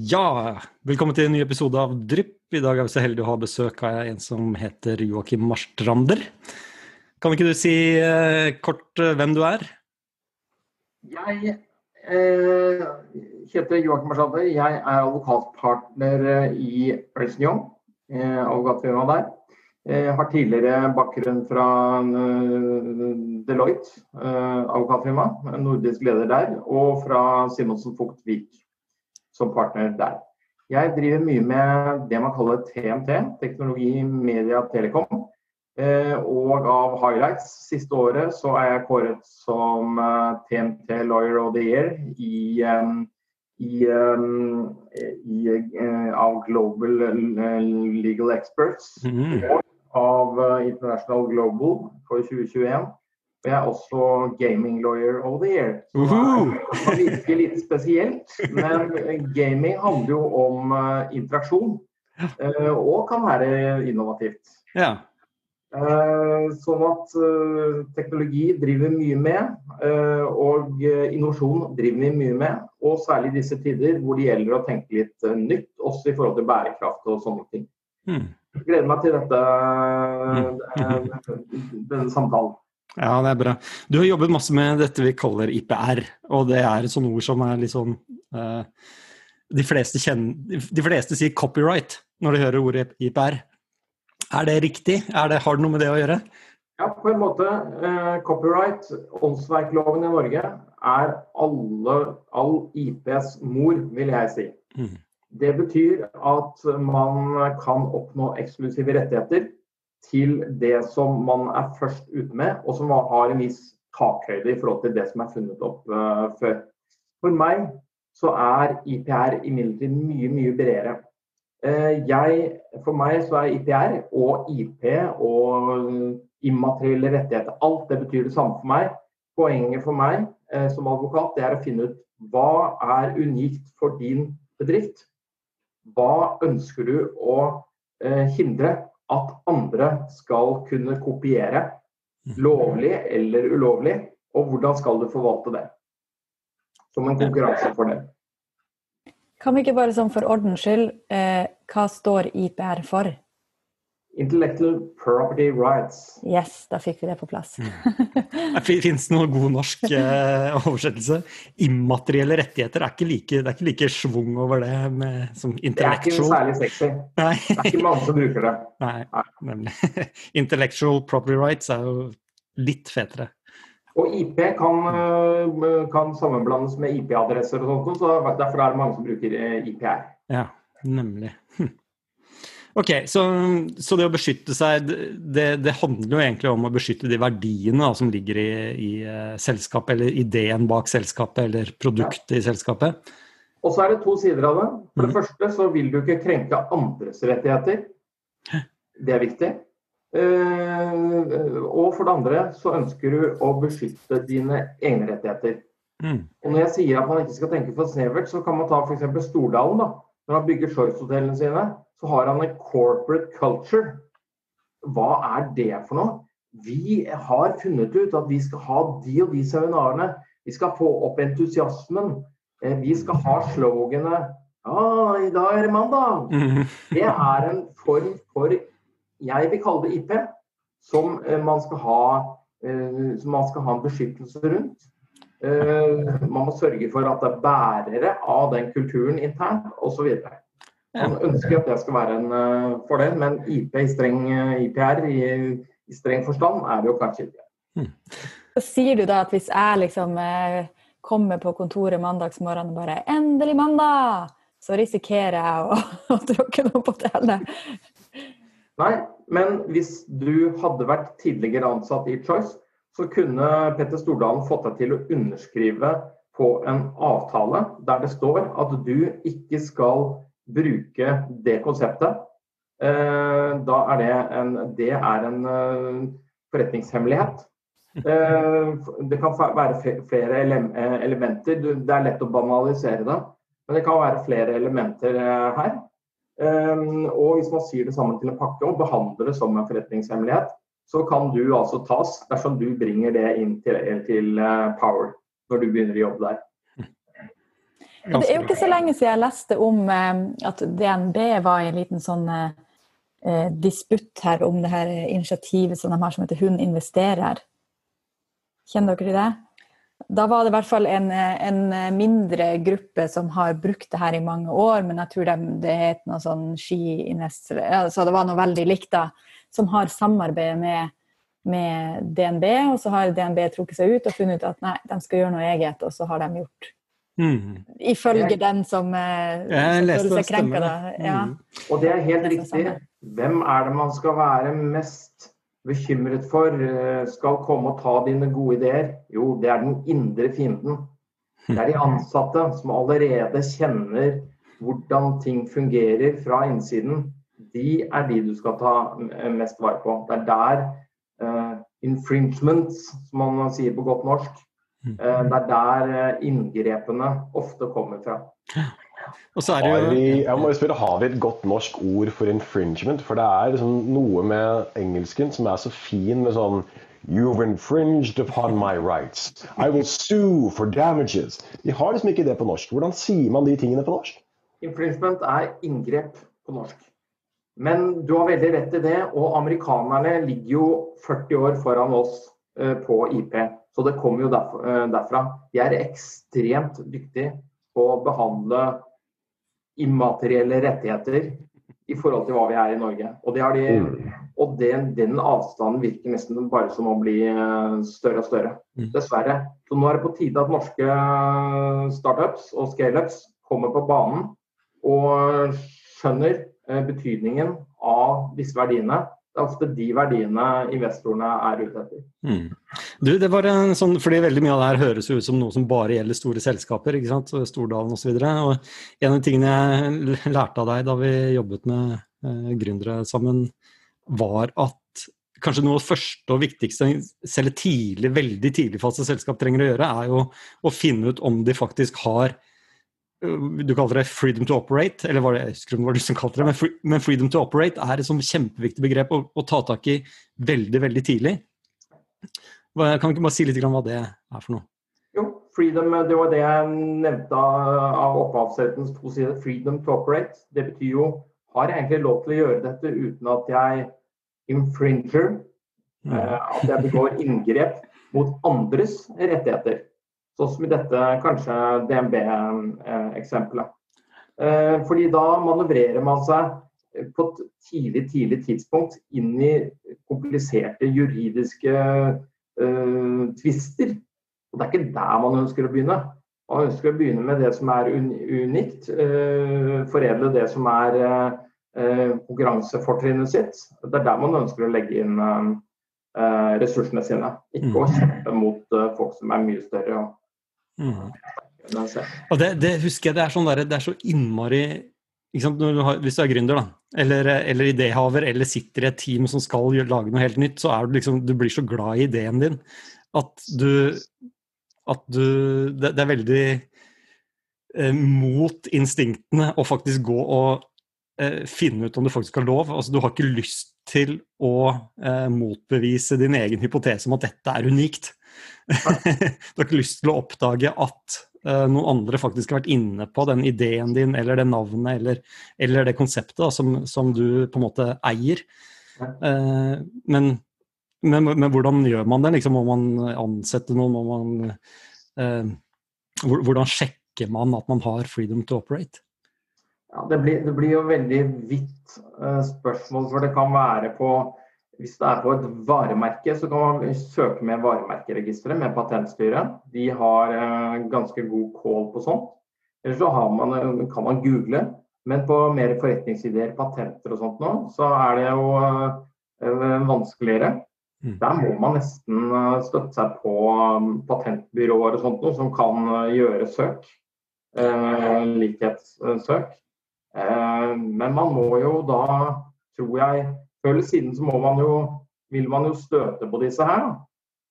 Ja, velkommen til en ny episode av Drypp. I dag er vi så heldige å ha besøk av en som heter Joakim Marstrander. Kan ikke du si eh, kort eh, hvem du er? Jeg eh, heter Joakim Marstrander. Jeg er advokatpartner eh, i Ernst Young, eh, advokatfirmaet der. Jeg har tidligere bakgrunn fra Deloitte, advokatfirma, nordisk leder der, og fra Simonsen Fugt Vik som partner der. Jeg driver mye med det man kaller TMT, teknologi, media, telekom. Eh, og av highlights siste året så er jeg kåret som TMT eh, Lawyer of the Year i, i, i eh, av Global Legal Experts. Mm. Av International Global for 2021. Jeg er også gaming lawyer of the year. Det virker litt spesielt. Men gaming handler jo om uh, interaksjon. Uh, og kan være innovativt. Ja. Sånn at teknologi driver mye med, og innovasjon driver vi mye med. Og særlig i disse tider hvor det gjelder å tenke litt nytt, også i forhold til bærekraft og sånne ting. Jeg gleder meg til dette, mm. denne samtalen. Ja, det er bra. Du har jobbet masse med dette vi kaller IPR, og det er et sånt ord som er litt sånn uh, de, fleste kjenner, de fleste sier copyright når de hører ordet IPR. Er det riktig? Er det, har det noe med det å gjøre? Ja, på en måte. Uh, copyright, åndsverkloven i Norge, er alle, all IPs mor, vil jeg si. Mm. Det betyr at man kan oppnå eksklusive rettigheter til det som man er først ute med, og som har en viss takhøyde i forhold til det som er funnet opp uh, før. For meg så er IPR imidlertid mye, mye bredere. Uh, jeg, for meg så er IPR og IP og immaterielle rettigheter Alt det betyr det samme for meg. Poenget for meg uh, som advokat det er å finne ut hva er unikt for din bedrift. Hva ønsker du å hindre at andre skal kunne kopiere, mm. lovlig eller ulovlig, og hvordan skal du forvalte det? Som en konkurransefordel. Kan vi ikke bare sånn for ordens skyld, eh, hva står IPR for? Intellectual Property Rights. Yes, da fikk vi det på plass. Fins det noen god norsk eh, oversettelse? Immaterielle rettigheter er ikke like, det er ikke like schwung over det med, som intellectual. Det er ikke særlig sexy. Nei. Det er ikke mange som bruker det. Nei, nemlig. Intellectual property rights er jo litt fetere. Og IP kan, eh, kan sammenblandes med IP-adresser og sånt, så derfor er det mange som bruker IP her. Ja, nemlig. Ok, så, så, det å beskytte seg, det, det, handler jo egentlig om å beskytte de verdiene da, som ligger i, i uh, selskapet, eller ideen bak selskapet, eller produktet ja. i selskapet. Og så er det to sider av det. For det mm. første så vil du ikke krenke andres rettigheter. Det er viktig. Uh, og for det andre så ønsker du å beskytte dine egne rettigheter. Mm. Og når jeg sier at man ikke skal tenke for snevert, så kan man ta f.eks. Stordalen. da. Når han bygger Choice-hotellene sine, så har han en corporate culture. Hva er det for noe? Vi har funnet ut at vi skal ha de og de seminarene. Vi skal få opp entusiasmen. Eh, vi skal ha sloganet Ja, i dag er det mandag. Det er en form for Jeg vil kalle det IP. Som eh, man skal ha, eh, som man skal ha en beskyttelse rundt. Man må sørge for at det er bærere av den kulturen internt, osv. Man ønsker at det skal være en uh, fordel, men IP i streng uh, IPR i, i, streng forstand er det jo kanskje ikke. Så sier du da at hvis jeg liksom kommer på kontoret mandagsmorgen og bare 'Endelig mandag!' så risikerer jeg å, å tråkke noe på tærne? Nei, men hvis du hadde vært tidligere ansatt i Choice, så kunne Petter Stordalen fått deg til å underskrive på en avtale der det står at du ikke skal bruke det konseptet, eh, da er det en, det er en eh, forretningshemmelighet. Eh, det kan være flere elementer. Det er lett å banalisere det. Men det kan være flere elementer her. Og hvis man sier det sammen til en pakke og behandler det som en forretningshemmelighet, så kan du altså tas dersom du bringer det inn til, til Power når du begynner å jobbe der. Det er jo ikke så lenge siden jeg leste om eh, at DNB var i en liten sånn eh, disputt her om det her initiativet som de har som heter Hun investerer. Kjenner dere til det? Da var det i hvert fall en, en, mindre gruppe som har brukt det her i mange år, men jeg tror de, det het noe sånn skiinvestor altså Det var noe veldig likt, da. Som har samarbeidet med, med, DNB, og så har DNB trukket seg ut og funnet ut at nei, de skal gjøre noe eget, og så har de gjort mm. Ifølge den som, eh, som føler seg krenka, da. Ja. Mm. Og det er helt riktig. Hvem er det man skal være mest bekymret for eh, skal komme og ta dine gode ideer? Jo, det er den indre fienden. Det er de ansatte som allerede kjenner hvordan ting fungerer fra innsiden. De er de du skal ta mest vare på. Det er der uh, infringements, som man sier på godt norsk, uh, det er der inngrepene ofte kommer fra. Og så er det jo... vi, jeg må jo spørre, Har vi et godt norsk ord for infringement? For det er liksom noe med engelsken som er så fin med sånn You've infringed upon my rights. I will sue for damages. Vi har liksom ikke det på norsk. Hvordan sier man de tingene på norsk? Infringement er inngrep på norsk. Men du har veldig rett i det. Og amerikanerne ligger jo 40 år foran oss uh, på IP. Så det kommer jo eh, derfra. De er ekstremt dyktige på å behandle immaterielle rettigheter i forhold til hva vi er i Norge. Og, de, mm. og den, den, avstanden virker nesten bare som å bli eh, større og større. Mm. Dessverre. Så nå er det på tide at norske eh, startups og scaleups kommer på banen og skjønner eh, betydningen av disse verdiene det er ofte de verdiene investorene er ute etter. Mm. Du, det var en sånn, fordi Veldig mye av det her høres ut som noe som bare gjelder store selskaper. ikke sant? Stordalen osv. En av tingene jeg lærte av deg da vi jobbet med eh, gründere sammen, var at kanskje noe av det første og viktigste selv tidlig, veldig tidlig fase selskap trenger å gjøre, er jo å finne ut om de faktisk har du kaller det 'freedom to operate', eller var det, jeg husker om det som kalte det, men, free, men 'freedom to operate' er et sånn kjempeviktig begrep å, å, ta tak i veldig, veldig tidlig. Kan du ikke bare si litt hva det er for noe? Jo, freedom, det var det jeg nevnte av opphavsrettens to sider. Freedom to operate. Det betyr jo har jeg egentlig lov til å gjøre dette uten at jeg infringer, mm. uh, at jeg begår inngrep mot andres rettigheter. Sånn som i dette kanskje DNB-eksempelet. Eh, fordi da manøvrerer man seg på et tidlig, tidlig tidspunkt inn i kompliserte juridiske uh, tvister. Og det er ikke der man ønsker å begynne. Man ønsker å begynne med det som er unikt. Uh, foredle det som er uh, konkurransefortrinnet sitt. Det er der man ønsker å legge inn ressursene sine. Ikke å mm. kjempe mot folk som er mye større. Mm. Og det, det, husker jeg, det er, sånn der, det er så innmari du har, Hvis du er gründer, da, eller, eller idéhaver, eller sitter i et team som skal lage noe helt nytt, så er du liksom Du blir så glad i ideen din at du At du Det, det er veldig eh, mot instinktene å faktisk gå og eh, finne ut om det faktisk har lov. Altså, du har ikke lyst til å eh, motbevise din egen hypotese om at dette er unikt. du har ikke lyst til å oppdage at uh, noen andre faktisk har vært inne på den ideen din eller det navnet eller, eller det konseptet da, som, som, du på en måte eier. Uh, men, men, men, hvordan gjør man det? Liksom, må man ansette noen? Må man, uh, hvordan sjekker man at man har freedom to operate? Ja, det, blir, det blir jo veldig vidt spørsmål, for det kan være på hvis det er på et varemerke, så kan man søke med varemerkeregisteret med Patentstyret. De har eh, ganske god call på sånt. Eller så man, eh, kan man google. Men på mer forretningsideer, patenter og sånt nå, så er det jo eh, vanskeligere. Mm. Der må man nesten støtte seg på patentbyråer og sånt noe, som kan gjøre søk. Eh, likhetssøk. Eh, men man må jo da, tror jeg, før eller siden så må man jo, vil man jo støte på disse her.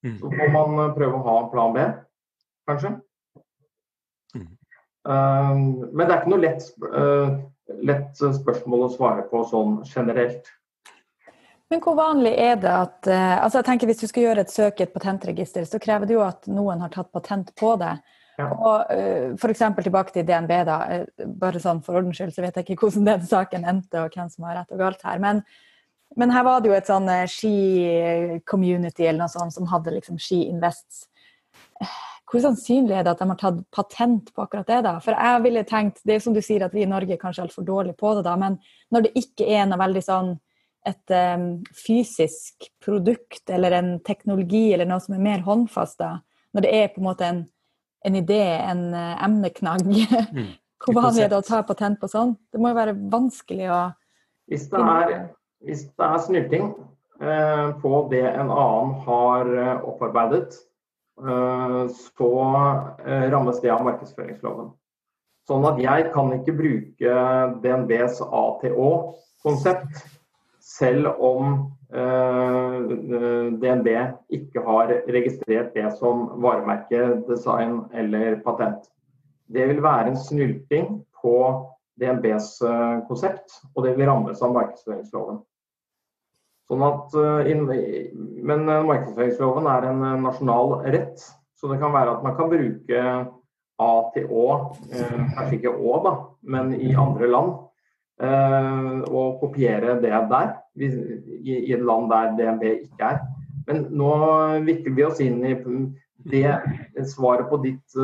Mm. Så må man eh, prøve å ha en plan B, kanskje. Mm. Uh, men det er ikke noe lett, uh, lett, spørsmål å svare på sånn generelt. Men hvor vanlig er det at uh, altså jeg tenker Hvis du skal gjøre et søk i et patentregister, så krever det jo at noen har tatt patent på det. Ja. Og uh, F.eks. tilbake til DNB, da. bare sånn for ordens skyld, så vet jeg ikke hvordan den saken endte, og hvem som har rett og galt her. Men, men her var det jo et sånn ski-community eller noe sånt som hadde liksom Ski Invests hvor sannsynlig er det at de har tatt patent på akkurat det? da? For jeg ville tenkt, Det er som du sier at vi i Norge er kanskje altfor dårlige på det, da, men når det ikke er noe veldig sånn et um, fysisk produkt eller en teknologi eller noe som er mer håndfast, da, når det er på en måte en, en idé, en uh, emneknagg, mm. hvor vanlig er det å ta patent på sånn? Det må jo være vanskelig å Hvis det er, hvis det er snylting uh, på det en annen har uh, opparbeidet, Eh, så eh, rammes det av markedsføringsloven. Sånn at jeg kan ikke bruke DNBs ATÅ-konsept selv om eh, DNB ikke har registrert det som varemerke, design eller patent. Det vil være en snylting på DNBs konsept, og det vil rammes av markedsføringsloven. Sånn at, eh, men eh, markedsføringsloven er en eh, nasjonal rett, så det kan være at man kan bruke A til Å, kanskje ikke Å, da, men i andre land. Og kopiere det der, i et land der DNB ikke er. Men nå vikler vi oss inn i det Svaret på ditt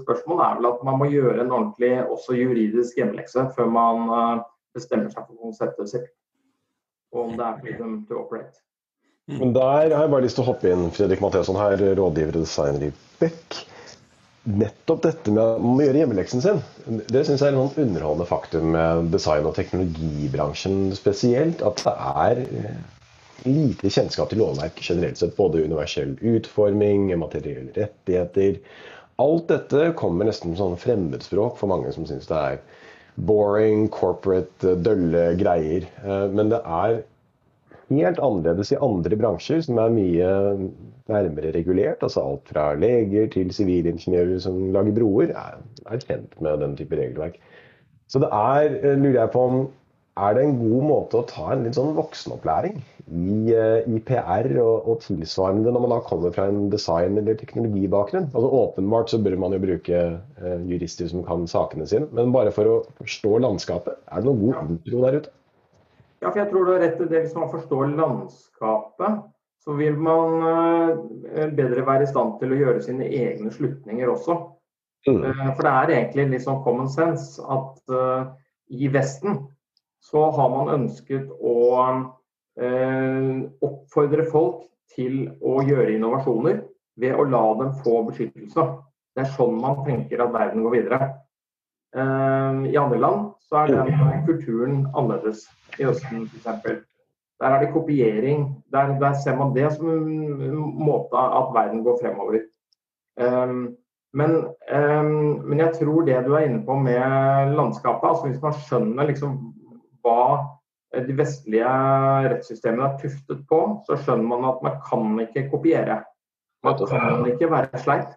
spørsmål er vel at man må gjøre en ordentlig også juridisk hjemmelekse før man bestemmer seg for konseptet sitt og om det er freedom to operate. Mm. Men der har jeg bare lyst til å hoppe inn, Fredrik Matheson her, rådgiver og designer i Beck. Nettopp dette med å gjøre hjemmeleksen sin, det syns jeg er et underholdende faktum med design- og teknologibransjen spesielt. At det er eh, lite kjennskap til lovverk generelt sett. Både universell utforming, materielle rettigheter. Alt dette kommer nesten som sånn fremmedspråk for mange som syns det er boring, corporate, eh, dølle greier. Eh, men det er helt annerledes i andre bransjer som er mye nærmere regulert. altså Alt fra leger til sivilingeniører som lager broer, er, er kjent med den type regelverk. Så det er, eh, lurer jeg på om er det en god måte å ta en litt sånn voksenopplæring i, eh, i PR og, og, tilsvarende når man da kommer fra en design- eller teknologibakgrunn? Altså Åpenbart så bør man jo bruke eh, jurister som kan sakene sine, men bare for å forstå landskapet, er det noen god intro der ute? Ja, for jeg tror du har rett i det. Hvis man forstår landskapet, så vil man eh, bedre være i stand til å gjøre sine egne slutninger også. Mm. Eh, for det er egentlig litt sånn common sense at uh, i Vesten så har man ønsket å eh, oppfordre folk til å gjøre innovasjoner ved å la dem få beskyttelse. Det er sånn man tenker at verden går videre. Eh, I andre land så er den kulturen annerledes. I Østen f.eks. Der er det kopiering. Der, der, ser man det som en måte at verden går fremover. Um, men, men, jeg tror det du er inne på med landskapet, altså hvis man skjønner liksom hva de vestlige rettssystemene er tuftet på, så skjønner man at man kan ikke kopiere. Man kan ikke være sleip.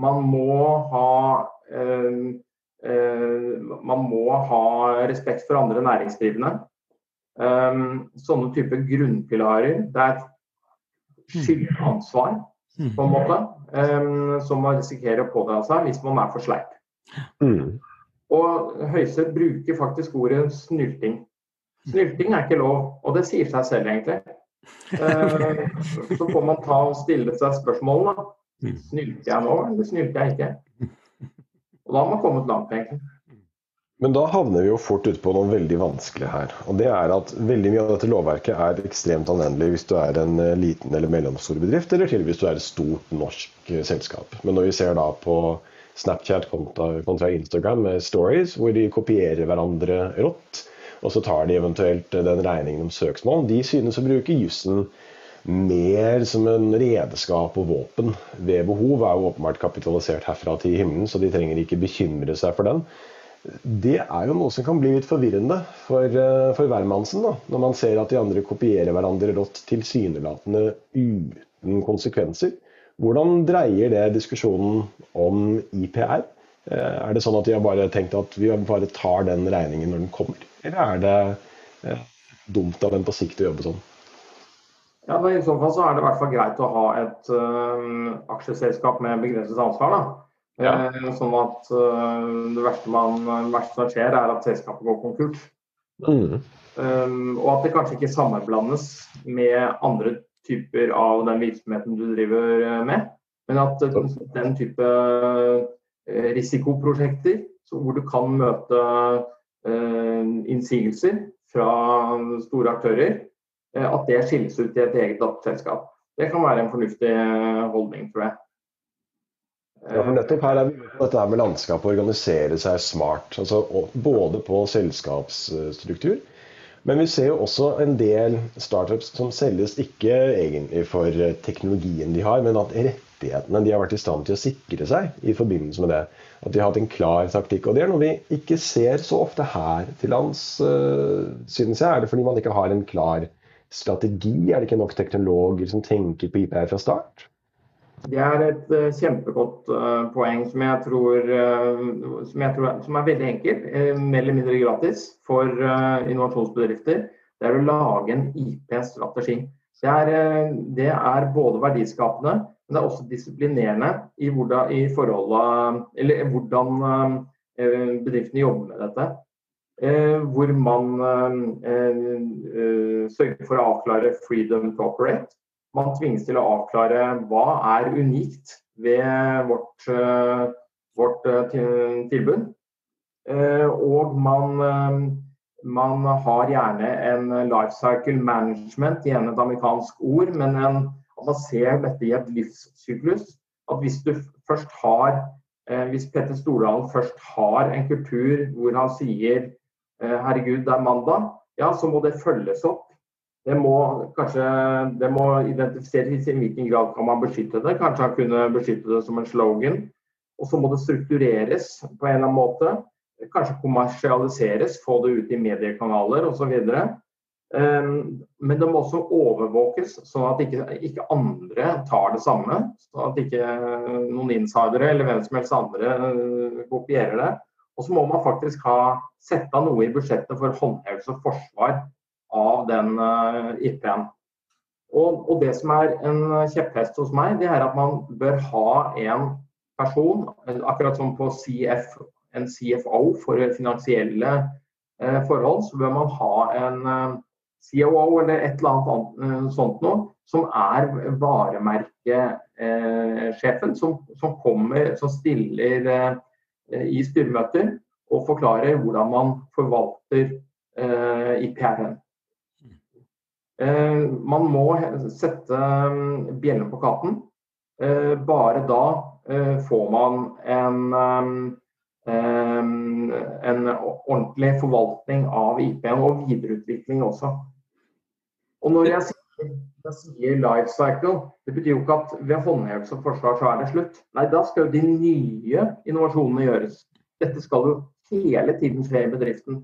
Man må ha eh, eh, man må ha respekt for andre næringsdrivende. Um, sånne typer grunnpilarer. Det er et skyldansvar, på en måte, um, som man risikerer å pådra seg hvis man er for sleip. Mm. Og Høyesterett bruker faktisk ordet snylting. Snylting er ikke lov, og det sier seg selv, egentlig. Eh, så får man ta og stille seg spørsmålene. da. Snylter jeg nå, eller snylte jeg ikke? Og da har man kommet langt, egentlig. Men da havner vi jo fort ute på noe veldig vanskelig her. Og det er at veldig mye av dette lovverket er ekstremt anvendelig hvis du er en eh, liten eller mellomstor bedrift, eller til hvis du er et stort norsk eh, selskap. Men når vi ser da på Snapchat kontra, kontra Instagram med stories, hvor de kopierer hverandre rått. Og så tar de eventuelt den regningen om søksmål. De synes å bruke jussen mer som en redskap og våpen ved behov. Er jo åpenbart kapitalisert herfra til himmelen, så de trenger ikke bekymre seg for den. Det er jo noe som kan bli litt forvirrende for, eh, for hvermannsen, når man ser at de andre kopierer hverandre rått tilsynelatende uten konsekvenser. Hvordan dreier det diskusjonen om IPR? Eh, er det sånn at de har bare tenkt at vi bare tar den regningen når den kommer? Eller er det eh, dumt av dem på sikt å jobbe sånn? Ja, I så fall så er det i hvert fall greit å ha et uh, aksjeselskap med begrenset ansvar. da. Ja. Sånn at det verste, man, verste, som skjer, er at selskapet går konkurs. Mm. Og at det kanskje ikke sammenblandes med andre typer av den virksomheten du driver med. Men at den type risikoprosjekter hvor du kan møte innsigelser fra store aktører, at det skilles ut i et eget datterselskap. Det kan være en fornuftig holdning, tror jeg. Ja, for nettopp her er vi på dette med landskapet organisere seg smart. Altså, både på selskapsstruktur, men vi ser jo også en del startups som selges ikke egentlig for teknologien de har, men at rettighetene de har vært i stand til å sikre seg i forbindelse med det. At de har hatt en klar taktikk. Og det er noe vi ikke ser så ofte her til lands, eh, synes jeg. Er det fordi man ikke har en klar strategi? Er det ikke nok teknologer som tenker på IPR fra start? Det er et uh, kjempegodt uh, poeng som jeg, tror, uh, som jeg, tror, som er veldig enkelt, mer eller mindre gratis for innovasjonsbedrifter. Det er å lage en IP-strategi. Det, det, er både verdiskapende, men det er også disiplinerende i hvordan, i eller, hvordan bedriftene jobber med dette. hvor man sørger for å avklare freedom to operate man tvinges til å avklare hva er unikt ved vårt, eh, vårt eh, tilbud. Eh, og man, man, har gjerne en life cycle management, igjen et amerikansk ord, men en, at man ser dette i et livssyklus. At hvis du først har hvis Petter Stordalen først har en kultur hvor han sier herregud, det er mandag, ja, så må det følges opp det må kanskje det må identifiseres i hvilken grad kan man beskytte det. Kanskje han kunne beskytte det som en slogan. Og så må det struktureres på en eller annen måte. Kanskje kommersialiseres, få det ut i mediekanaler osv. Ehm, men det må også overvåkes, sånn at ikke, ikke andre tar det samme. Sånn at ikke noen insidere eller hvem som helst andre eh, kopierer det. Og så må man faktisk ha sette av noe i budsjettet for håndhevelse og forsvar av den uh, IP-en. Og, og, det som er en kjepphest hos meg, det er at man bør ha en person, akkurat som på CF, en CFO for finansielle uh, forhold, så bør man ha en eh, COO eller et eller annet sånt noe, som er varemerkesjefen, som, som, kommer, som stiller i styremøter og forklarer hvordan man forvalter IPR-en. Eh, man må sette mm, bjellen på katten. Eh, bare da eh, får man en, en ordentlig forvaltning av IP-en, og videreutvikling også. Og når jeg sier, sier life cycle, det betyr jo ikke at ved håndhevelse og forsvar så er det slutt. Nei, da skal jo de nye innovasjonene gjøres. Dette skal jo hele tiden skje i bedriften.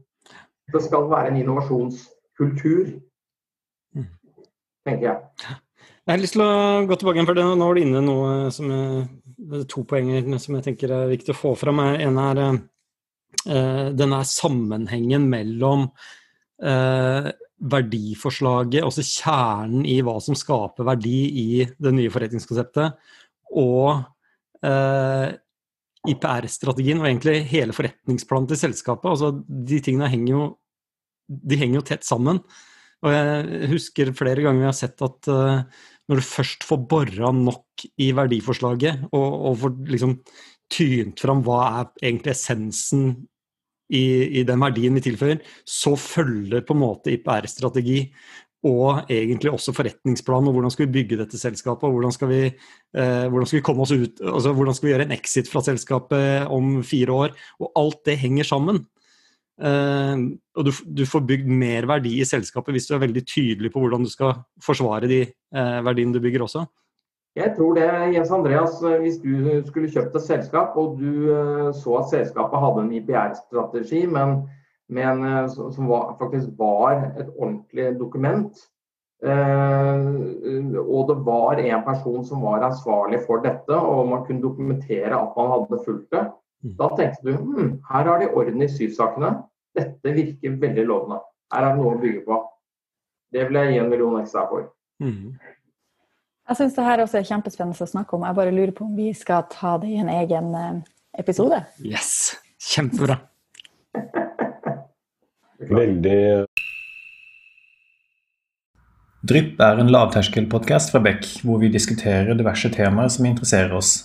Det skal være en innovasjonskultur tenker jeg. Jeg har lyst til å gå tilbake igjen, for nå var du inne noe som er, to poenger som jeg tenker er viktig å få fram. En er uh, denne sammenhengen mellom uh, verdiforslaget, altså kjernen i hva som skaper verdi i det nye forretningskonseptet, og eh, IPR-strategien og egentlig hele forretningsplanen til selskapet. Altså, de tingene henger jo, de henger jo tett sammen. Og jeg husker flere ganger vi har sett at uh, når du først får bora nok i verdiforslaget, og, og får liksom tynt fram hva er egentlig essensen i, i, den verdien vi tilfører, så følger på en måte IPR-strategi og egentlig også forretningsplan og hvordan skal vi bygge dette selskapet, og hvordan skal vi, eh, hvordan skal vi komme oss ut, altså hvordan skal vi gjøre en exit fra selskapet om fire år. Og alt det henger sammen. Uh, og du, du, får bygd mer verdi i selskapet hvis du er veldig tydelig på hvordan du skal forsvare de uh, verdiene du bygger også. Jeg tror det, Jens Andreas, eh, hvis du skulle kjøpt et selskap og du uh, så at selskapet hadde en IPR-strategi, men, men som var, faktisk var et ordentlig dokument, og det var en person som var ansvarlig for dette, og man kunne dokumentere at man hadde fulgt det. Da tenkte du hm, her har de orden i sysakene. Dette virker veldig lovende. Her er det noe å bygge på. Det vil jeg gi en million ekstra for. Mm. Jeg syns det her også er kjempespennende å snakke om. Jeg bare lurer på om vi skal ta det i en egen eh, episode. Yes! Kjempebra. Veldig Drypp er en lavterskelpodkast fra Beck, hvor vi diskuterer diverse temaer som interesserer oss.